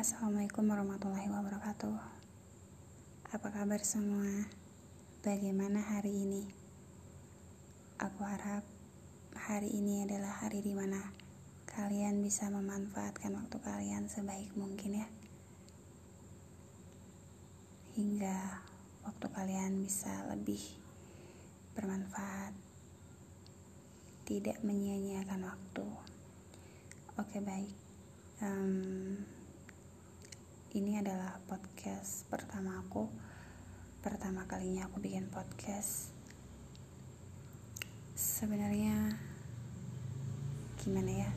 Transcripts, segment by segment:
Assalamualaikum warahmatullahi wabarakatuh. Apa kabar semua? Bagaimana hari ini? Aku harap hari ini adalah hari di mana kalian bisa memanfaatkan waktu kalian sebaik mungkin ya. Hingga waktu kalian bisa lebih bermanfaat. Tidak menyia-nyiakan waktu. Oke, baik. Um, ini adalah podcast pertama aku. Pertama kalinya aku bikin podcast. Sebenarnya gimana ya?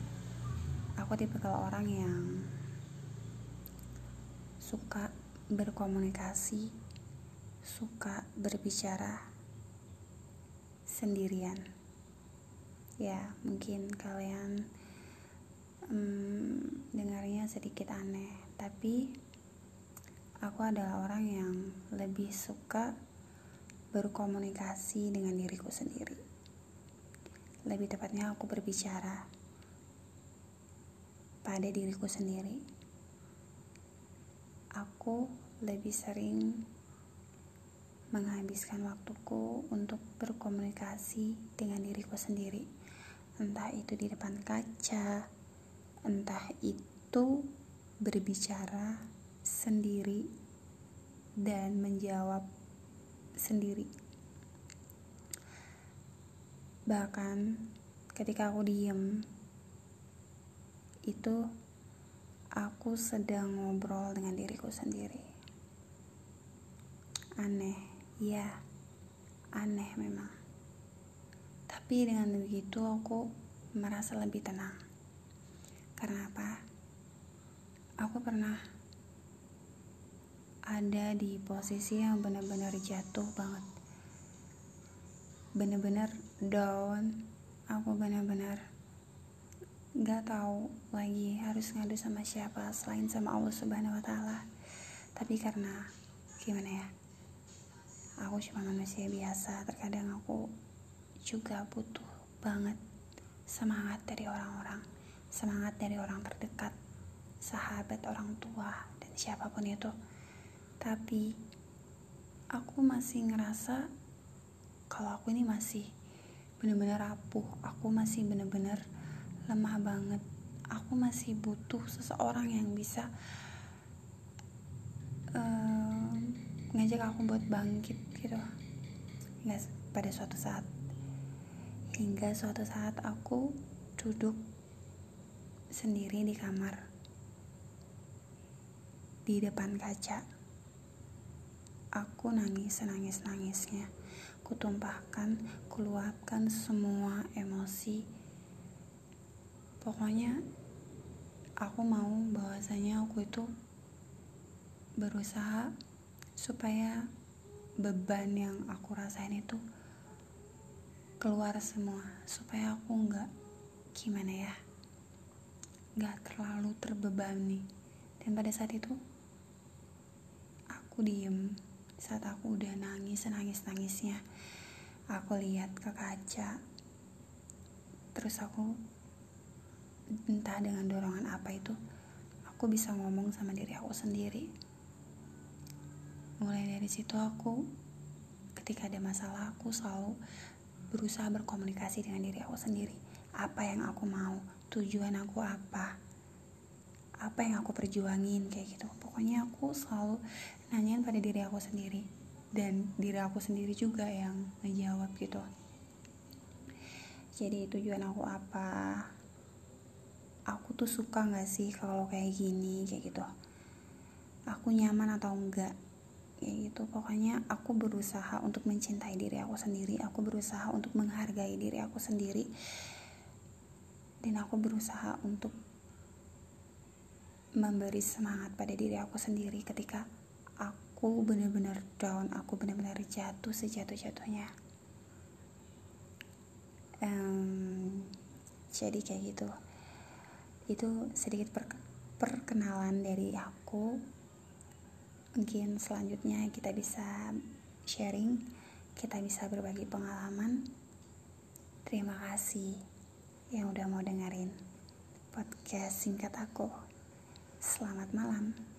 Aku tipe kalau orang yang suka berkomunikasi suka berbicara sendirian. Ya mungkin kalian hmm, dengarnya sedikit aneh tapi aku adalah orang yang lebih suka berkomunikasi dengan diriku sendiri. Lebih tepatnya aku berbicara pada diriku sendiri. Aku lebih sering menghabiskan waktuku untuk berkomunikasi dengan diriku sendiri. Entah itu di depan kaca, entah itu berbicara sendiri dan menjawab sendiri. Bahkan ketika aku diem, itu aku sedang ngobrol dengan diriku sendiri. Aneh, ya, aneh memang. Tapi dengan begitu aku merasa lebih tenang. Karena apa? Aku pernah ada di posisi yang benar-benar jatuh banget. Benar-benar down. Aku benar-benar gak tahu lagi harus ngadu sama siapa selain sama Allah Subhanahu Wa Taala. Tapi karena gimana ya? Aku cuma manusia biasa terkadang aku juga butuh banget semangat dari orang-orang semangat dari orang terdekat sahabat orang tua dan siapa pun itu tapi aku masih ngerasa kalau aku ini masih benar-benar rapuh. Aku masih benar-benar lemah banget. Aku masih butuh seseorang yang bisa um, ngajak aku buat bangkit gitu. Hingga pada suatu saat. Hingga suatu saat aku duduk sendiri di kamar. Di depan kaca Aku nangis senangis-nangisnya. Kutumpahkan, keluarkan semua emosi. Pokoknya aku mau bahwasanya aku itu berusaha supaya beban yang aku rasain itu keluar semua supaya aku nggak gimana ya nggak terlalu terbebani dan pada saat itu aku diem saat aku udah nangis nangis nangisnya aku lihat ke kaca. Terus aku entah dengan dorongan apa itu aku bisa ngomong sama diri aku sendiri. Mulai dari situ aku ketika ada masalah aku selalu berusaha berkomunikasi dengan diri aku sendiri. Apa yang aku mau tujuan aku apa apa yang aku perjuangin kayak gitu. Pokoknya aku selalu nanyain pada diri aku sendiri. Dan diri aku sendiri juga yang ngejawab gitu. Jadi tujuan aku apa? Aku tuh suka nggak sih kalau kayak gini kayak gitu? Aku nyaman atau enggak? Kayak gitu. Pokoknya aku berusaha untuk mencintai diri aku sendiri. Aku berusaha untuk menghargai diri aku sendiri. Dan aku berusaha untuk memberi semangat pada diri aku sendiri ketika aku benar-benar down, aku benar-benar jatuh sejatuh-jatuhnya. Um, jadi kayak gitu. Itu sedikit per perkenalan dari aku. Mungkin selanjutnya kita bisa sharing, kita bisa berbagi pengalaman. Terima kasih yang udah mau dengerin podcast singkat aku. Selamat malam.